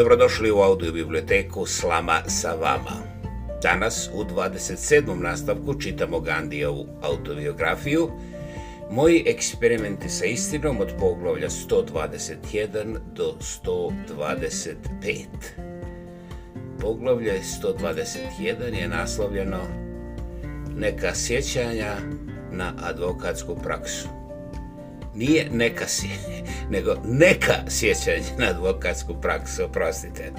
Dobrodošli u audio biblioteku Slama sa vama. Danas u 27. nastavku čitamo Gandijevu autobiografiju Moji eksperimenti sa istinom od poglavlja 121 do 125. Poglavlje 121 je naslovljeno Neka sjećanja na advokatsku praksu nije neka si, nego neka sjećanja na advokatsku praksu, oprostite.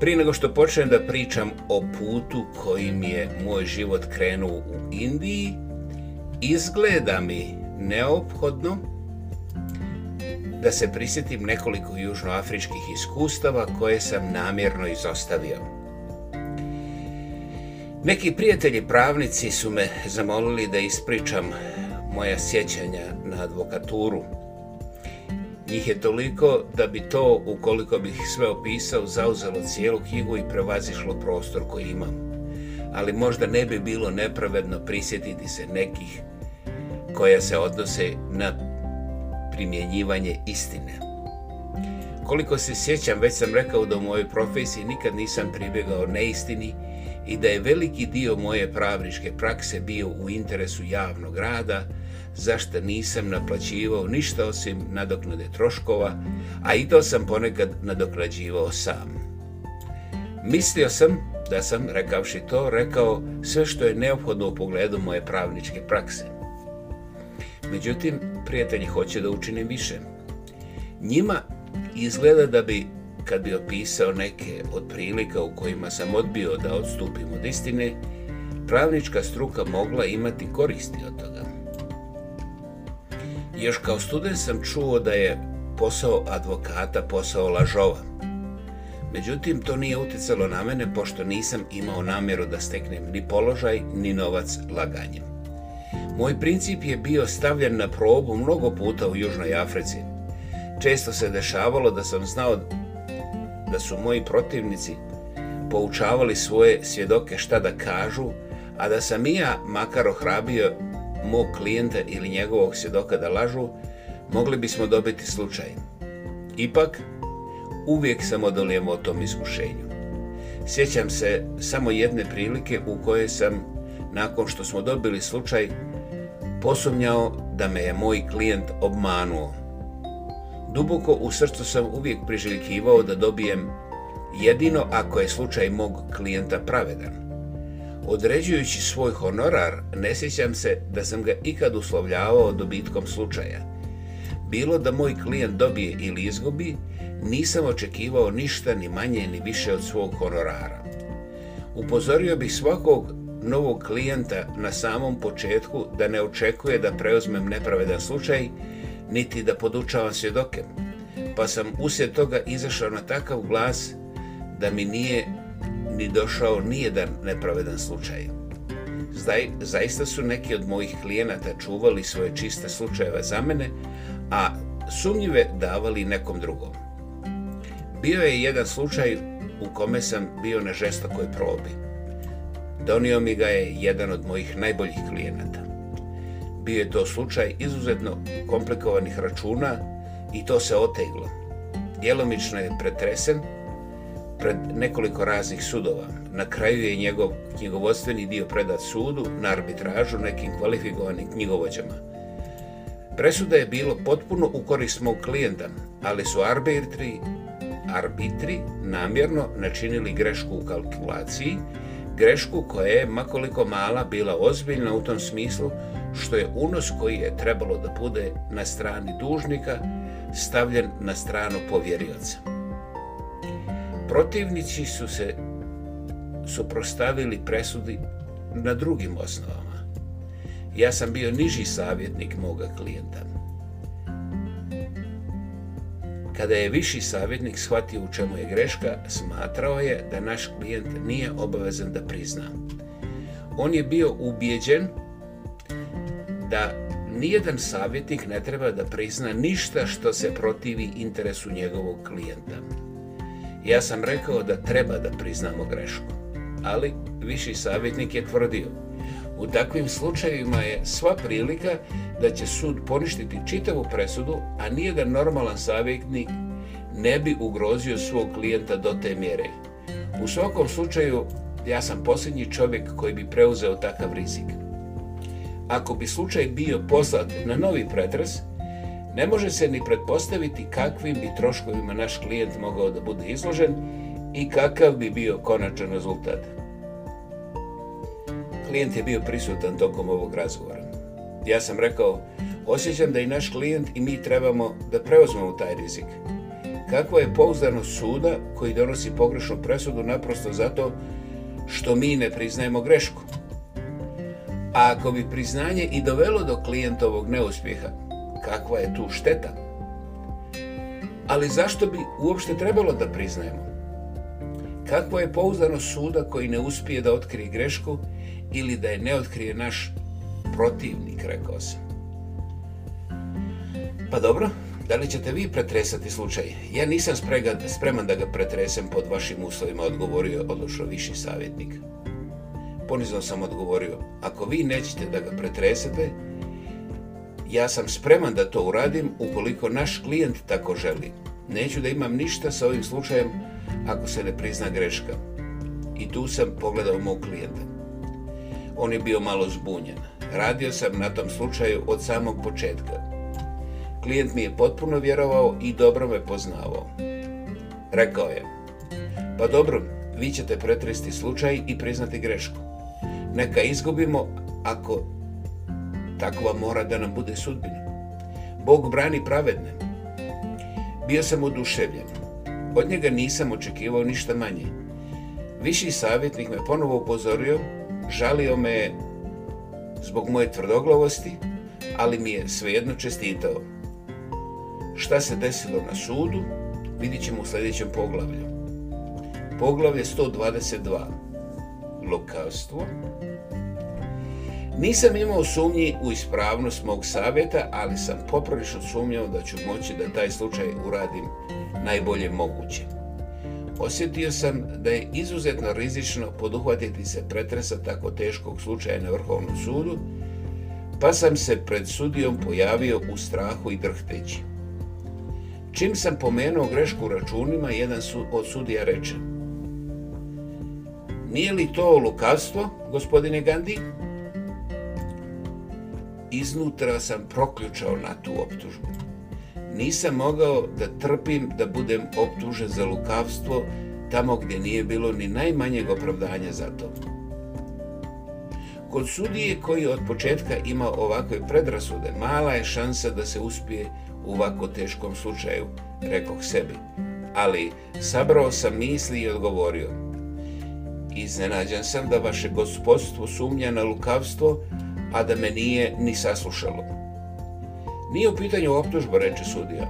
Prije nego što počnem da pričam o putu kojim je moj život krenuo u Indiji, izgleda mi neophodno da se prisjetim nekoliko južnoafričkih iskustava koje sam namjerno izostavio. Neki prijatelji pravnici su me zamolili da ispričam moja sjećanja na advokaturu. Njih je toliko da bi to, ukoliko bih sve opisao, zauzelo cijelu knjigu i prevazišlo prostor koji imam. Ali možda ne bi bilo nepravedno prisjetiti se nekih koja se odnose na primjenjivanje istine. Koliko se sjećam, već sam rekao da u mojoj profesiji nikad nisam pribjegao neistini i da je veliki dio moje pravriške prakse bio u interesu javnog rada, zašto nisam naplaćivao ništa osim nadoknade troškova, a i to sam ponekad nadoknađivao sam. Mislio sam da sam, rekavši to, rekao sve što je neophodno u pogledu moje pravničke prakse. Međutim, prijatelji hoće da učinim više. Njima izgleda da bi, kad bi opisao neke od prilika u kojima sam odbio da odstupim od istine, pravnička struka mogla imati koristi od toga. Još kao student sam čuo da je posao advokata posao lažova. Međutim, to nije uticalo na mene pošto nisam imao nameru da steknem ni položaj ni novac laganjem. Moj princip je bio stavljen na probu mnogo puta u Južnoj Africi. Često se dešavalo da sam znao da su moji protivnici poučavali svoje svjedoke šta da kažu, a da sam i ja makar ohrabio mog klijenta ili njegovog svjedoka da lažu, mogli bismo dobiti slučaj. Ipak, uvijek sam odolijem o tom iskušenju. Sjećam se samo jedne prilike u kojoj sam, nakon što smo dobili slučaj, posumnjao da me je moj klijent obmanuo. Duboko u srcu sam uvijek priželjkivao da dobijem jedino ako je slučaj mog klijenta pravedan. Određujući svoj honorar, ne sjećam se da sam ga ikad uslovljavao dobitkom slučaja. Bilo da moj klijent dobije ili izgubi, nisam očekivao ništa ni manje ni više od svog honorara. Upozorio bih svakog novog klijenta na samom početku da ne očekuje da preuzmem nepravedan slučaj, niti da podučavam svjedokem, pa sam uslijed toga izašao na takav glas da mi nije ni došao nijedan nepravedan slučaj. Zdaj, zaista su neki od mojih klijenata čuvali svoje čiste slučajeve za mene, a sumnjive davali nekom drugom. Bio je jedan slučaj u kome sam bio na žestokoj probi. Donio mi ga je jedan od mojih najboljih klijenata. Bio je to slučaj izuzetno komplikovanih računa i to se oteglo. Djelomično je pretresen, pred nekoliko raznih sudova. Na kraju je njegov knjigovodstveni dio predat sudu na arbitražu nekim kvalifikovanim knjigovođama. Presuda je bilo potpuno u korist mog klijenta, ali su arbitri, arbitri namjerno načinili grešku u kalkulaciji, grešku koja je, makoliko mala, bila ozbiljna u tom smislu što je unos koji je trebalo da bude na strani dužnika stavljen na stranu povjerioca protivnici su se suprostavili presudi na drugim osnovama. Ja sam bio niži savjetnik moga klijenta. Kada je viši savjetnik shvatio u čemu je greška, smatrao je da naš klijent nije obavezan da prizna. On je bio ubjeđen da nijedan savjetnik ne treba da prizna ništa što se protivi interesu njegovog klijenta. Ja sam rekao da treba da priznamo grešku, ali viši savjetnik je tvrdio. U takvim slučajima je sva prilika da će sud poništiti čitavu presudu, a nijedan normalan savjetnik ne bi ugrozio svog klijenta do te mjere. U svakom slučaju, ja sam posljednji čovjek koji bi preuzeo takav rizik. Ako bi slučaj bio poslat na novi pretres, ne može se ni pretpostaviti kakvim bi troškovima naš klijent mogao da bude izložen i kakav bi bio konačan rezultat. Klijent je bio prisutan tokom ovog razgovora. Ja sam rekao, osjećam da i naš klijent i mi trebamo da preozmemo taj rizik. Kakva je pouzdanost suda koji donosi pogrešnu presudu naprosto zato što mi ne priznajemo grešku? A ako bi priznanje i dovelo do klijentovog neuspjeha, kakva je tu šteta. Ali zašto bi uopšte trebalo da priznajemo? Kakva je pouzdano suda koji ne uspije da otkrije grešku ili da je ne otkrije naš protivnik, rekao sam. Pa dobro, da li ćete vi pretresati slučaj? Ja nisam spregan, spreman da ga pretresem pod vašim uslovima, odgovorio odlušao viši savjetnik. Ponizno sam odgovorio, ako vi nećete da ga pretresete, ja sam spreman da to uradim ukoliko naš klijent tako želi. Neću da imam ništa sa ovim slučajem ako se ne prizna greška. I tu sam pogledao mog klijenta. On je bio malo zbunjen. Radio sam na tom slučaju od samog početka. Klijent mi je potpuno vjerovao i dobro me poznavao. Rekao je, pa dobro, vi ćete pretresti slučaj i priznati grešku. Neka izgubimo ako Takova mora da nam bude sudbina. Bog brani pravedne. Bio sam oduševljen. Od njega nisam očekivao ništa manje. Viši savjetnik me ponovo upozorio, žalio me zbog moje tvrdoglavosti, ali mi je svejedno čestitao. Šta se desilo na sudu, vidit ćemo u sljedećem poglavlju. Poglavlje 122. Lokalstvo. Lokalstvo. Nisam imao sumnji u ispravnost mog savjeta, ali sam poprilično sumnjao da ću moći da taj slučaj uradim najbolje moguće. Osjetio sam da je izuzetno rizično poduhvatiti se pretresa tako teškog slučaja na Vrhovnom sudu, pa sam se pred sudijom pojavio u strahu i drhteći. Čim sam pomenuo grešku u računima, jedan su, od sudija reče Nije li to lukavstvo, gospodine Gandhi? Gandhi? iznutra sam proključao na tu optužbu. Nisam mogao da trpim da budem optužen za lukavstvo tamo gdje nije bilo ni najmanjeg opravdanja za to. Kod sudije koji od početka ima ovakve predrasude, mala je šansa da se uspije u ovako teškom slučaju, rekoh sebi. Ali sabrao sam misli i odgovorio. Iznenađan sam da vaše gospodstvo sumnja na lukavstvo, a da me nije ni saslušalo. Nije u pitanju optužba, reče sudija.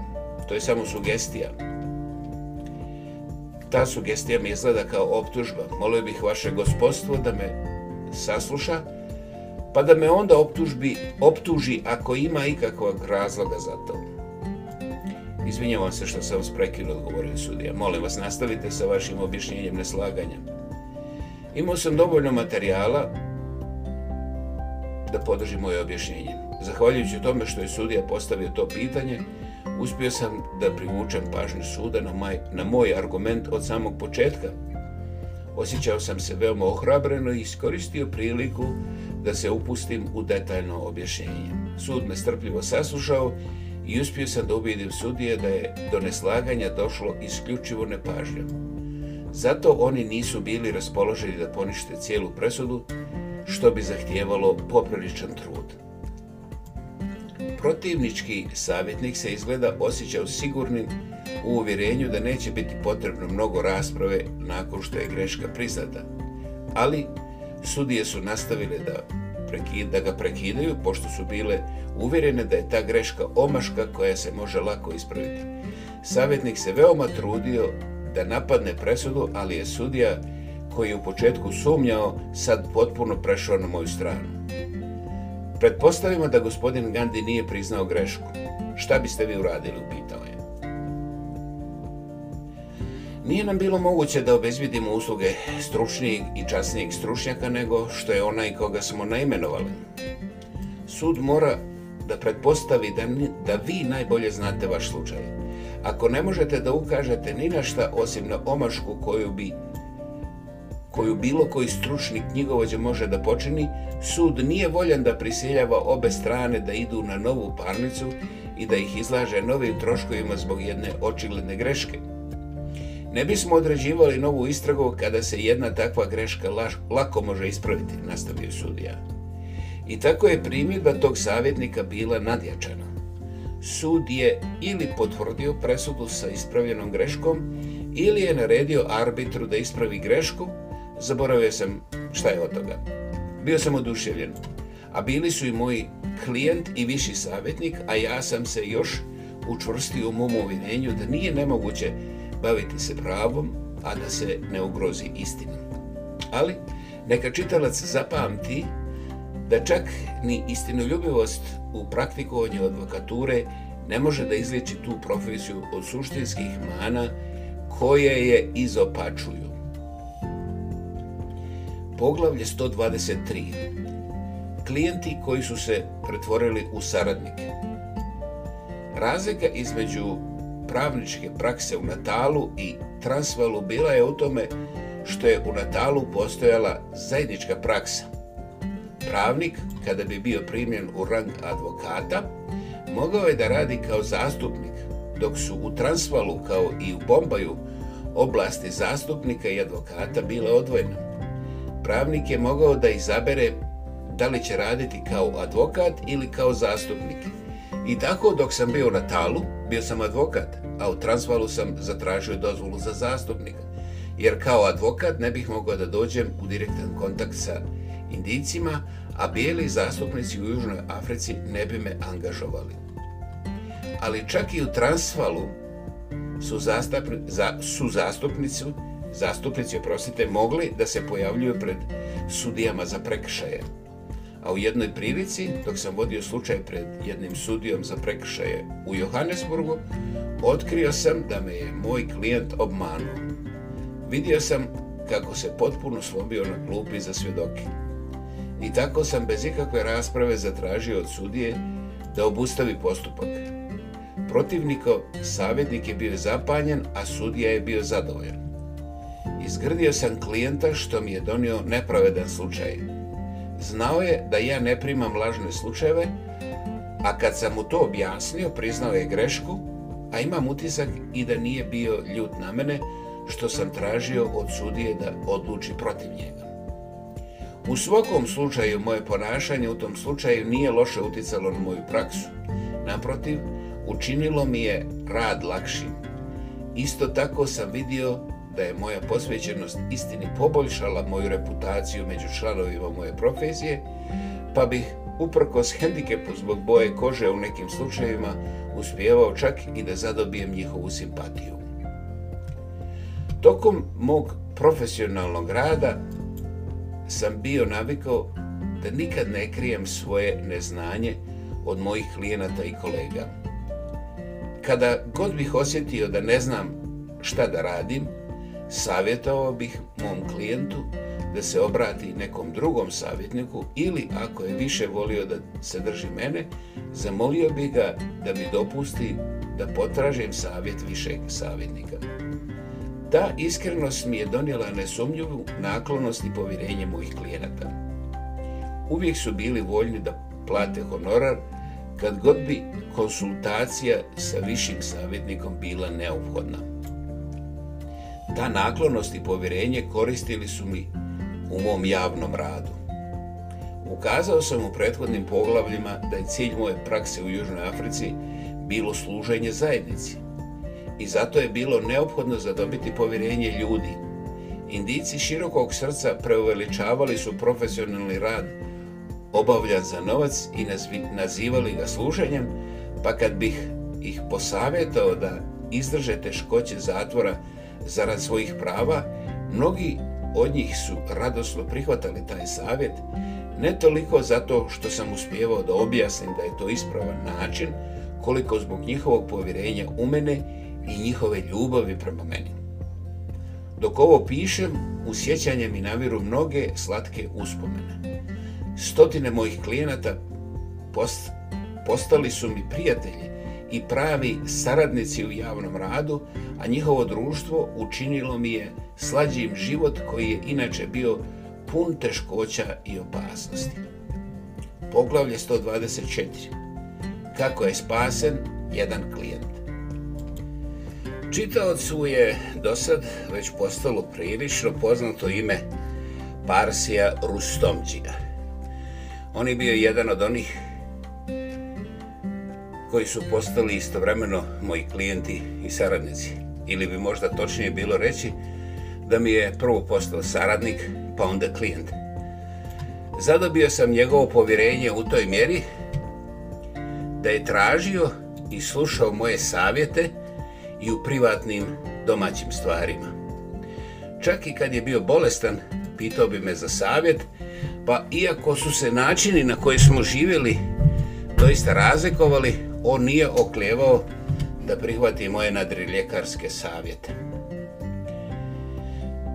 To je samo sugestija. Ta sugestija mi izgleda kao optužba. Molio bih vaše gospodstvo da me sasluša, pa da me onda optužbi, optuži ako ima ikakvog razloga za to. Izvinjavam se što sam vas prekinuo, odgovorio sudija. Molim vas, nastavite sa vašim objašnjenjem neslaganja. Imao sam dovoljno materijala, da podrži moje objašnjenje. Zahvaljujući tome što je sudija postavio to pitanje, uspio sam da privučem pažnju suda na, maj, na moj argument od samog početka. Osjećao sam se veoma ohrabreno i iskoristio priliku da se upustim u detaljno objašnjenje. Sud me strpljivo saslušao i uspio sam da ubijedim sudije da je do neslaganja došlo isključivo nepažljom. Zato oni nisu bili raspoloženi da ponište cijelu presudu, što bi zahtijevalo popriličan trud. Protivnički savjetnik se izgleda osjećao sigurnim u uvjerenju da neće biti potrebno mnogo rasprave nakon što je greška priznata, ali sudije su nastavile da da ga prekidaju, pošto su bile uvjerene da je ta greška omaška koja se može lako ispraviti. Savjetnik se veoma trudio da napadne presudu, ali je sudija koji je u početku sumnjao, sad potpuno prešao na moju stranu. Pretpostavimo da gospodin Gandhi nije priznao grešku. Šta biste vi uradili, upitao je. Nije nam bilo moguće da obezvidimo usluge stručnijeg i časnijeg stručnjaka nego što je onaj koga smo naimenovali. Sud mora da pretpostavi da, ni, da vi najbolje znate vaš slučaj. Ako ne možete da ukažete ni na šta osim na omašku koju bi koju bilo koji stručni knjigovođa može da počini, sud nije voljan da prisiljava obe strane da idu na novu parnicu i da ih izlaže novim troškovima zbog jedne očigledne greške. Ne bismo određivali novu istragu kada se jedna takva greška laš, lako može ispraviti, nastavio sudija. I tako je primjedba tog savjetnika bila nadjačana. Sud je ili potvrdio presudu sa ispravljenom greškom, ili je naredio arbitru da ispravi grešku, zaboravio sam šta je od toga. Bio sam oduševljen, a bili su i moji klijent i viši savjetnik, a ja sam se još učvrstio u mom uvjerenju da nije nemoguće baviti se pravom, a da se ne ugrozi istinu. Ali, neka čitalac zapamti da čak ni istinoljubivost u praktikovanju advokature ne može da izliječi tu profesiju od suštinskih mana koje je izopačuju poglavlje 123. Klijenti koji su se pretvorili u saradnike. Razlika između pravničke prakse u Natalu i Transvalu bila je u tome što je u Natalu postojala zajednička praksa. Pravnik, kada bi bio primljen u rang advokata, mogao je da radi kao zastupnik, dok su u Transvalu kao i u Bombaju oblasti zastupnika i advokata bile odvojene pravnik je mogao da izabere da li će raditi kao advokat ili kao zastupnik. I tako dok sam bio na talu, bio sam advokat, a u Transvalu sam zatražio dozvolu za zastupnika. Jer kao advokat ne bih mogao da dođem u direktan kontakt sa indicima, a bijeli zastupnici u Južnoj Africi ne bi me angažovali. Ali čak i u Transvalu su, zastapni, za, su zastupnici, su zastupnici zastupnici, oprostite, mogli da se pojavljuju pred sudijama za prekršaje. A u jednoj prilici, dok sam vodio slučaj pred jednim sudijom za prekršaje u Johannesburgu, otkrio sam da me je moj klijent obmanuo. Vidio sam kako se potpuno slobio na klupi za svjedoki. I tako sam bez ikakve rasprave zatražio od sudije da obustavi postupak. Protivniko, savjetnik je bio zapanjen, a sudija je bio zadovoljan. Izgrdio sam klijenta što mi je donio nepravedan slučaj. Znao je da ja ne primam lažne slučajeve, a kad sam mu to objasnio, priznao je grešku, a imam utisak i da nije bio ljut na mene, što sam tražio od sudije da odluči protiv njega. U svakom slučaju moje ponašanje u tom slučaju nije loše uticalo na moju praksu. Naprotiv, učinilo mi je rad lakšim. Isto tako sam vidio da je moja posvećenost istini poboljšala moju reputaciju među članovima moje profesije, pa bih, uprkos hendikepu zbog boje kože u nekim slučajevima, uspjevao čak i da zadobijem njihovu simpatiju. Tokom mog profesionalnog rada sam bio navikao da nikad ne krijem svoje neznanje od mojih klijenata i kolega. Kada god bih osjetio da ne znam šta da radim, savjetovao bih mom klijentu da se obrati nekom drugom savjetniku ili ako je više volio da se drži mene, zamolio bih ga da mi dopusti da potražim savjet višeg savjetnika. Ta iskrenost mi je donijela nesumnjivu naklonost i povjerenje mojih klijenata. Uvijek su bili voljni da plate honorar kad god bi konsultacija sa višim savjetnikom bila neophodna. Ta naklonost i povjerenje koristili su mi u mom javnom radu. Ukazao sam u prethodnim poglavljima da je cilj moje prakse u Južnoj Africi bilo služenje zajednici. I zato je bilo neophodno zadobiti povjerenje ljudi. Indici širokog srca preuveličavali su profesionalni rad obavljan za novac i nazivali ga služenjem, pa kad bih ih posavjetao da izdrže teškoće zatvora, zarad svojih prava, mnogi od njih su radosno prihvatali taj savjet, ne toliko zato što sam uspjevao da objasnim da je to ispravan način, koliko zbog njihovog povjerenja u mene i njihove ljubavi prema meni. Dok ovo pišem, usjećanje mi naviru mnoge slatke uspomene. Stotine mojih klijenata post, postali su mi prijatelji i pravi saradnici u javnom radu, a njihovo društvo učinilo mi je slađim život koji je inače bio pun teškoća i opasnosti. Poglavlje 124. Kako je spasen jedan klijent. Čitaocu je do sad već postalo prilično poznato ime Parsija Rustomđija. On je bio jedan od onih koji su postali istovremeno moji klijenti i saradnici. Ili bi možda točnije bilo reći da mi je prvo postao saradnik, pa onda klijent. Zadobio sam njegovo povjerenje u toj mjeri da je tražio i slušao moje savjete i u privatnim domaćim stvarima. Čak i kad je bio bolestan, pitao bi me za savjet, pa iako su se načini na koje smo živjeli doista razlikovali, on nije oklevao da prihvati moje nadriljekarske savjete.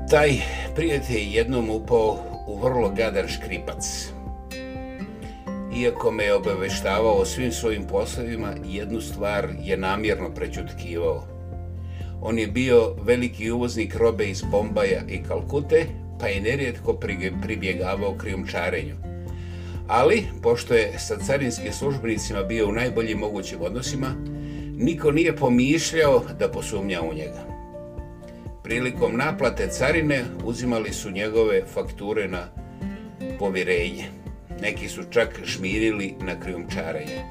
Taj prijatelj jednom upao u vrlo gadar škripac. Iako me je obaveštavao o svim svojim poslovima, jednu stvar je namjerno prećutkivao. On je bio veliki uvoznik robe iz Bombaja i Kalkute, pa je nerijetko pribjegavao krijumčarenju. čarenju ali pošto je sa carinskim službenicima bio u najboljim mogućim odnosima, niko nije pomišljao da posumnja u njega. Prilikom naplate carine uzimali su njegove fakture na povjerenje. Neki su čak žmirili na krijumčarenje.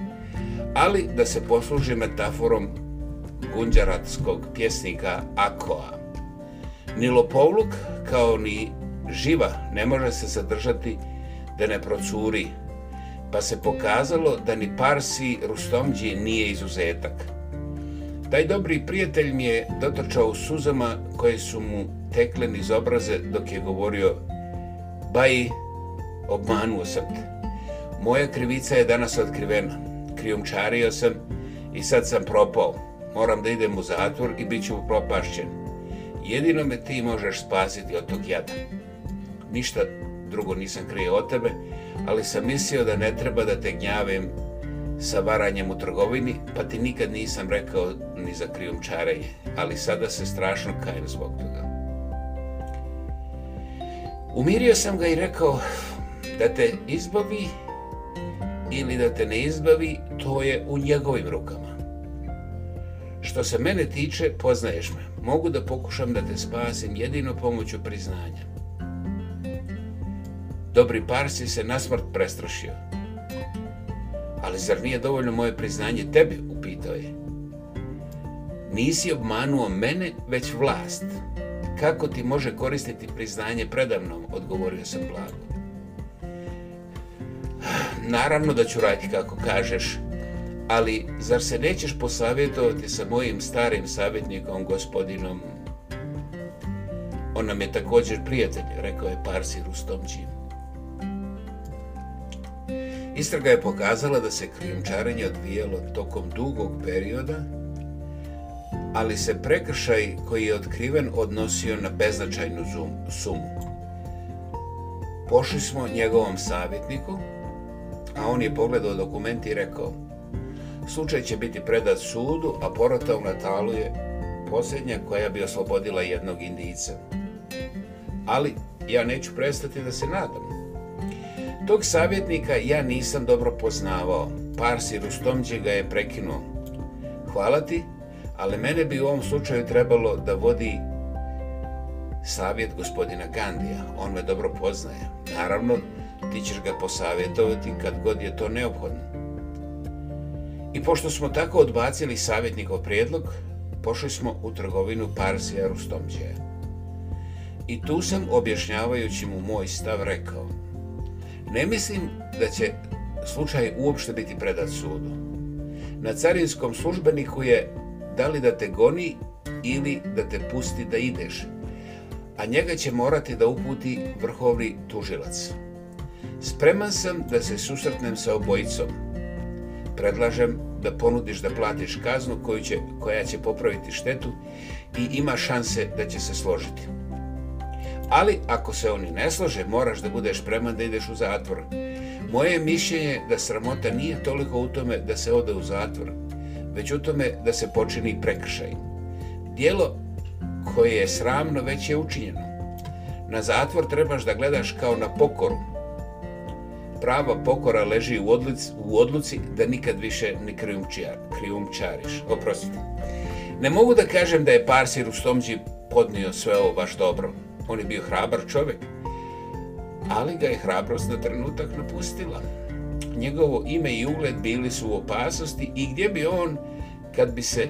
Ali da se posluži metaforom gunđaratskog pjesnika Akoa. Ni lopovluk kao ni živa ne može se zadržati i da ne procuri, pa se pokazalo da ni Parsi Rustomđi nije izuzetak. Taj dobri prijatelj mi je dotrčao suzama koje su mu tekle iz obraze dok je govorio Baji, obmanuo sam te. Moja krivica je danas otkrivena. Krijumčario sam i sad sam propao. Moram da idem u zatvor i bit ću propašćen. Jedino me ti možeš spasiti od tog jada. Ništa drugo nisam krio od tebe, ali sam mislio da ne treba da te gnjavim sa varanjem u trgovini, pa ti nikad nisam rekao ni za krijumčarenje, ali sada se strašno kajem zbog toga. Umirio sam ga i rekao da te izbavi ili da te ne izbavi, to je u njegovim rukama. Što se mene tiče, poznaješ me. Mogu da pokušam da te spasim jedino pomoću priznanja. Dobri Parsi se na smrt prestrašio. Ali zar nije dovoljno moje priznanje tebi, upitao je. Nisi obmanuo mene, već vlast. Kako ti može koristiti priznanje predavnom, odgovorio sam blago. Naravno da ću raditi kako kažeš, ali zar se nećeš posavjetovati sa mojim starim savjetnikom, gospodinom? On nam je također prijatelj, rekao je Parsi Rustomčin. Istraga je pokazala da se krijumčarenje odvijalo tokom dugog perioda, ali se prekršaj koji je otkriven odnosio na beznačajnu zum, sumu. Pošli smo njegovom savjetniku, a on je pogledao dokument i rekao slučaj će biti predat sudu, a porota u Natalu je posljednja koja bi oslobodila jednog indijica. Ali ja neću prestati da se nadam. Tog savjetnika ja nisam dobro poznavao. Parsi Rustomđe ga je prekinuo. Hvala ti, ali mene bi u ovom slučaju trebalo da vodi savjet gospodina Gandija. On me dobro poznaje. Naravno, ti ćeš ga posavjetovati kad god je to neophodno. I pošto smo tako odbacili savjetnikov prijedlog, pošli smo u trgovinu Parsija Rustomđeja. I tu sam objašnjavajući mu moj stav rekao, Ne mislim da će slučaj uopšte biti predat sudu. Na carinskom službeniku je da li da te goni ili da te pusti da ideš, a njega će morati da uputi vrhovni tužilac. Spreman sam da se susretnem sa obojicom. Predlažem da ponudiš da platiš kaznu koju će, koja će popraviti štetu i ima šanse da će se složiti ali ako se oni ne slože, moraš da budeš preman da ideš u zatvor. Moje mišljenje je da sramota nije toliko u tome da se ode u zatvor, već u tome da se počini prekršaj. Dijelo koje je sramno već je učinjeno. Na zatvor trebaš da gledaš kao na pokoru. Prava pokora leži u, odluc, u odluci da nikad više ne krijumčar, krijumčariš. Oprostite. Ne mogu da kažem da je Parsi Rustomđi podnio sve ovo baš dobro on je bio hrabar čovjek, ali ga je hrabrost na trenutak napustila. Njegovo ime i ugled bili su u opasnosti i gdje bi on, kad bi se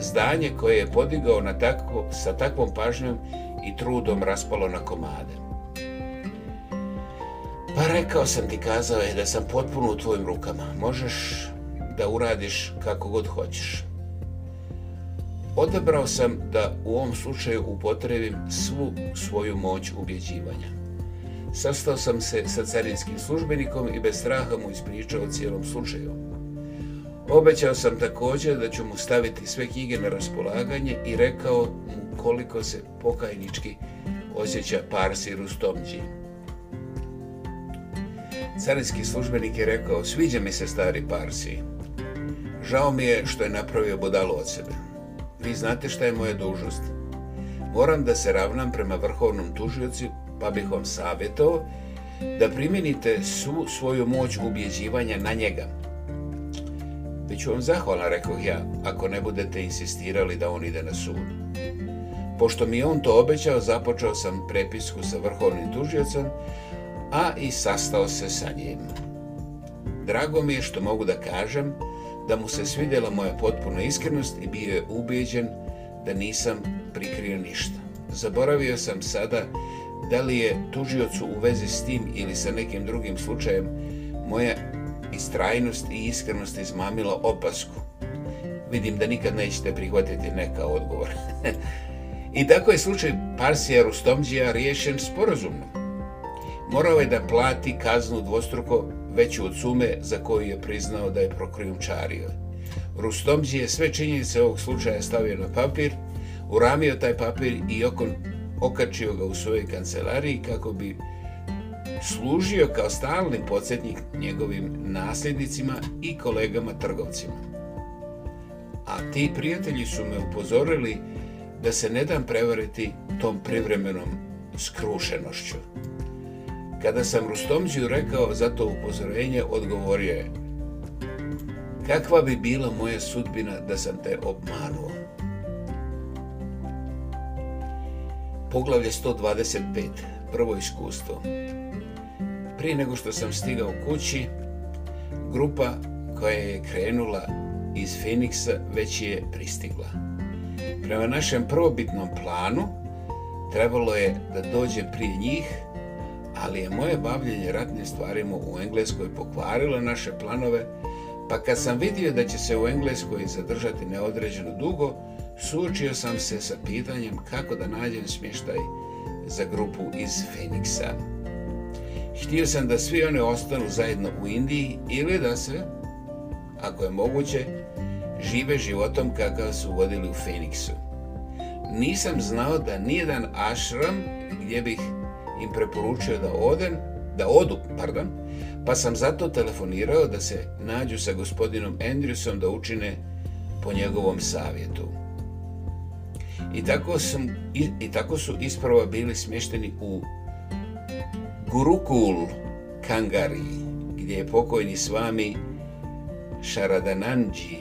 zdanje koje je podigao na tako, sa takvom pažnjom i trudom raspalo na komade. Pa rekao sam ti, kazao je da sam potpuno u tvojim rukama. Možeš da uradiš kako god hoćeš odabrao sam da u ovom slučaju upotrebim svu svoju moć ubjeđivanja. Sastao sam se sa carinskim službenikom i bez straha mu ispričao o cijelom slučaju. Obećao sam također da ću mu staviti sve knjige na raspolaganje i rekao mu koliko se pokajnički osjeća Parsi Rustomđi. Carinski službenik je rekao, sviđa mi se stari Parsi. Žao mi je što je napravio budalo od sebe vi znate šta je moja dužnost. Moram da se ravnam prema vrhovnom tužiocu, pa bih vam savjetao da primjenite su svoju moć ubjeđivanja na njega. Biću vam zahvalan, rekao ja, ako ne budete insistirali da on ide na sud. Pošto mi on to obećao, započeo sam prepisku sa vrhovnim tužiocom, a i sastao se sa njim. Drago mi je što mogu da kažem da da mu se svidjela moja potpuna iskrenost i bio je ubeđen da nisam prikrio ništa. Zaboravio sam sada da li je tužiocu u vezi s tim ili sa nekim drugim slučajem moja istrajnost i iskrenost izmamila opasku. Vidim da nikad nećete prihvatiti neka odgovor. I tako je slučaj Parsija Rustomđija riješen sporozumno. Morao je da plati kaznu dvostruko veću od sume za koju je priznao da je prokrijumčario. Rustomđi je sve činjenice ovog slučaja stavio na papir, uramio taj papir i okon okačio ga u svojoj kancelariji kako bi služio kao stalni podsjetnik njegovim nasljednicima i kolegama trgovcima. A ti prijatelji su me upozorili da se ne dam prevariti tom privremenom skrušenošću. Kada sam Rustomđiju rekao za to upozorenje, odgovorio je Kakva bi bila moja sudbina da sam te obmaruo? Poglavlje 125. Prvo iskustvo. Prije nego što sam stigao kući, grupa koja je krenula iz Feniksa već je pristigla. Prema našem prvobitnom planu, trebalo je da dođe prije njih, ali je moje bavljenje ratnim stvarima u Engleskoj pokvarilo naše planove, pa kad sam vidio da će se u Engleskoj zadržati neodređeno dugo, suočio sam se sa pitanjem kako da nađem smještaj za grupu iz Feniksa. Htio sam da svi one ostanu zajedno u Indiji ili da se, ako je moguće, žive životom kakav su vodili u Feniksu. Nisam znao da nijedan ashram gdje bih im preporučio da odem, da odu, pardon, pa sam zato telefonirao da se nađu sa gospodinom Andrewsom da učine po njegovom savjetu. I tako, sam, i, i tako su isprava bili smješteni u Gurukul Kangari, gdje je pokojni s vami Šaradananđi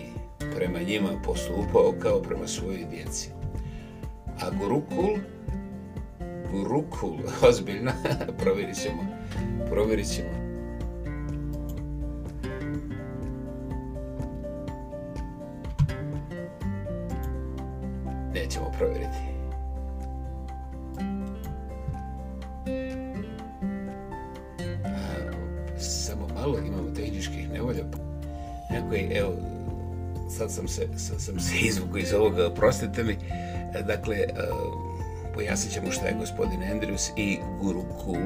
prema njima postupao kao prema svojoj djeci. A Gurukul Kangari ruku ozbiljna, provjerit ćemo, provjerit ćemo. Nećemo provjeriti. malo imamo tehničkih nevolja. Neko je, evo, sad sam se, sad sam se izvukao iz ovoga, prostite mi. Dakle, uh pojasnit ćemo šta je gospodin Andrews i Guru Kul.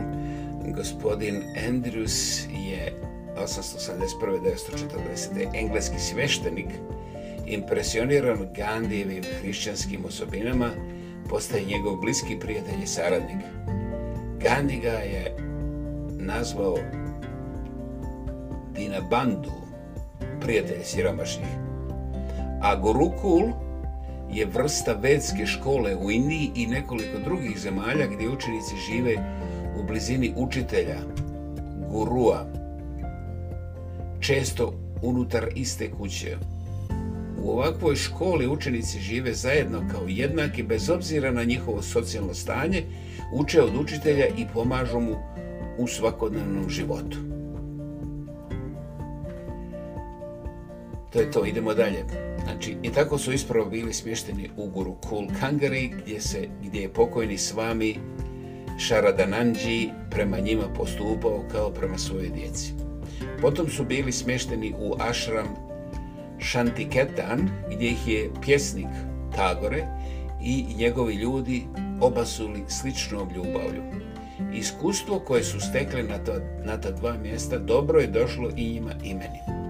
Gospodin Andrews je 1871-1940. engleski sveštenik, impresioniran Gandijevim hrišćanskim osobinama, postaje njegov bliski prijatelj i saradnik. Gandhi ga je nazvao Dinabandu, prijatelj siromašnih. A Guru Kul, cool, je vrsta vedske škole u Indiji i nekoliko drugih zemalja gdje učenici žive u blizini učitelja, gurua, često unutar iste kuće. U ovakvoj školi učenici žive zajedno kao jednaki bez obzira na njihovo socijalno stanje, uče od učitelja i pomažu mu u svakodnevnom životu. to je to, idemo dalje. Znači, i tako su ispravo bili smješteni u Guru Kul Kangari, gdje, se, gdje je pokojni s vami Šaradananđi prema njima postupao kao prema svoje djeci. Potom su bili smješteni u ašram Shantiketan, gdje ih je pjesnik Tagore i njegovi ljudi obasuli sličnom ljubavlju. Iskustvo koje su stekli na ta, na ta dva mjesta dobro je došlo i njima imenima.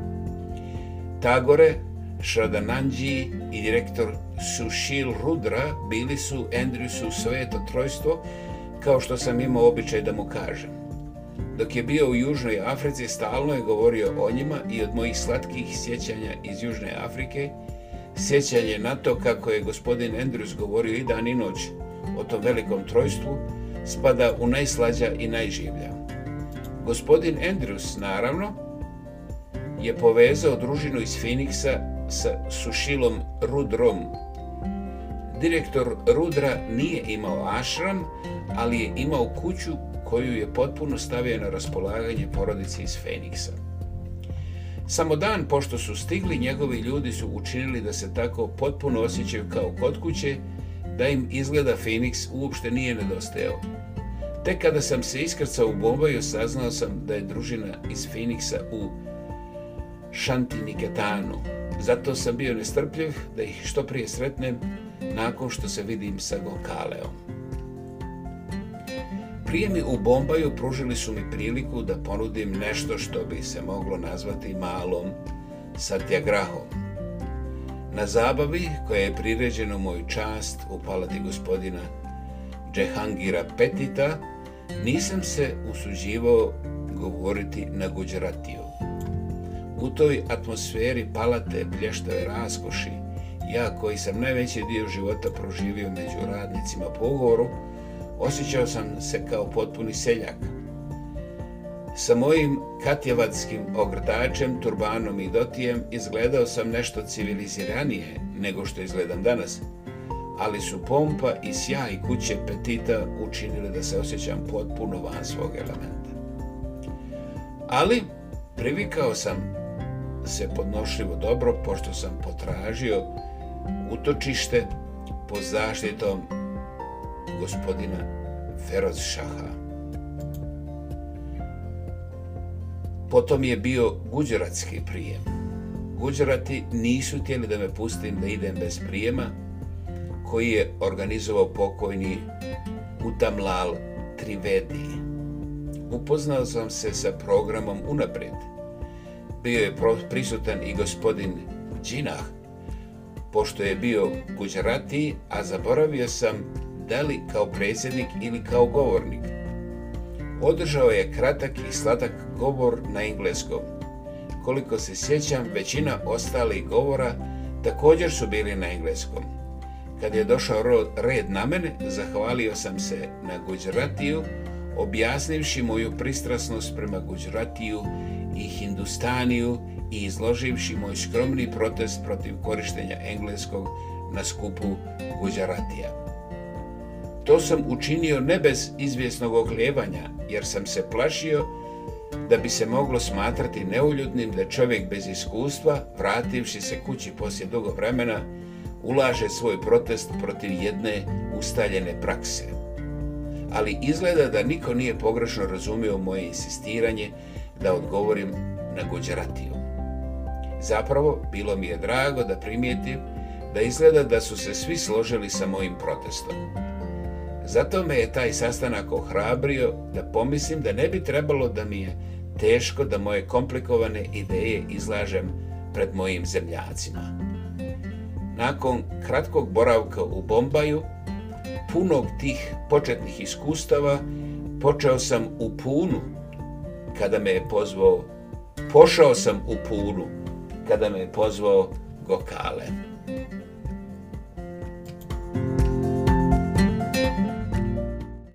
Tagore, Shradananji i direktor Sushil Rudra bili su Andrewsu sveto trojstvo, kao što sam imao običaj da mu kažem. Dok je bio u Južnoj Africi, stalno je govorio o njima i od mojih slatkih sjećanja iz Južne Afrike, sjećanje na to kako je gospodin Andrews govorio i dan i noć o tom velikom trojstvu, spada u najslađa i najživlja. Gospodin Andrews, naravno, je povezao družinu iz Feniksa sa sušilom Rudrom. Direktor Rudra nije imao ašram, ali je imao kuću koju je potpuno stavio na raspolaganje porodici iz Feniksa. Samo dan pošto su stigli, njegovi ljudi su učinili da se tako potpuno osjećaju kao kod kuće, da im izgleda Feniks uopšte nije nedostajao. Tek kada sam se iskrcao u Bombaju, saznao sam da je družina iz Feniksa u Feniksa Šantiniketanu. Zato sam bio nestrpljiv da ih što prije sretnem nakon što se vidim sa Gokaleom. Prije mi u Bombaju pružili su mi priliku da ponudim nešto što bi se moglo nazvati malom Satyagrahom. Na zabavi koja je priređena moju čast u palati gospodina Džehangira Petita, nisam se usuđivao govoriti na Guđaratiju. U toj atmosferi palate blještave raskoši, ja koji sam najveći dio života proživio među radnicima po ugovoru, osjećao sam se kao potpuni seljak. Sa mojim katjevatskim ogrtačem, turbanom i dotijem izgledao sam nešto civiliziranije nego što izgledam danas, ali su pompa i sjaj kuće petita učinili da se osjećam potpuno van svog elementa. Ali, privikao sam se podnošljivo dobro pošto sam potražio utočište pod zaštitom gospodina Feroz Šaha. Potom je bio guđeratski prijem. Guđerati nisu tijeli da me pustim da idem bez prijema koji je organizovao pokojni Utamlal Trivedi. Upoznao sam se sa programom unaprijed bio je prisutan i gospodin Džinah, pošto je bio Guđarati, a zaboravio sam da li kao predsjednik ili kao govornik. Održao je kratak i sladak govor na engleskom. Koliko se sjećam, većina ostalih govora također su bili na engleskom. Kad je došao red na mene, zahvalio sam se na Guđaratiju, objasnivši moju pristrasnost prema Guđaratiju i i Hindustaniju i izloživši moj skromni protest protiv korištenja engleskog na skupu Guđaratija. To sam učinio ne bez izvjesnog oklijevanja, jer sam se plašio da bi se moglo smatrati neuljudnim da čovjek bez iskustva, vrativši se kući poslije dugo vremena, ulaže svoj protest protiv jedne ustaljene prakse. Ali izgleda da niko nije pogrešno razumio moje insistiranje da odgovorim na Guđaratiju. Zapravo, bilo mi je drago da primijetim da izgleda da su se svi složili sa mojim protestom. Zato me je taj sastanak ohrabrio da pomislim da ne bi trebalo da mi je teško da moje komplikovane ideje izlažem pred mojim zemljacima. Nakon kratkog boravka u Bombaju, punog tih početnih iskustava, počeo sam u punu kada me je pozvao, pošao sam u Pulu, kada me je pozvao Gokale.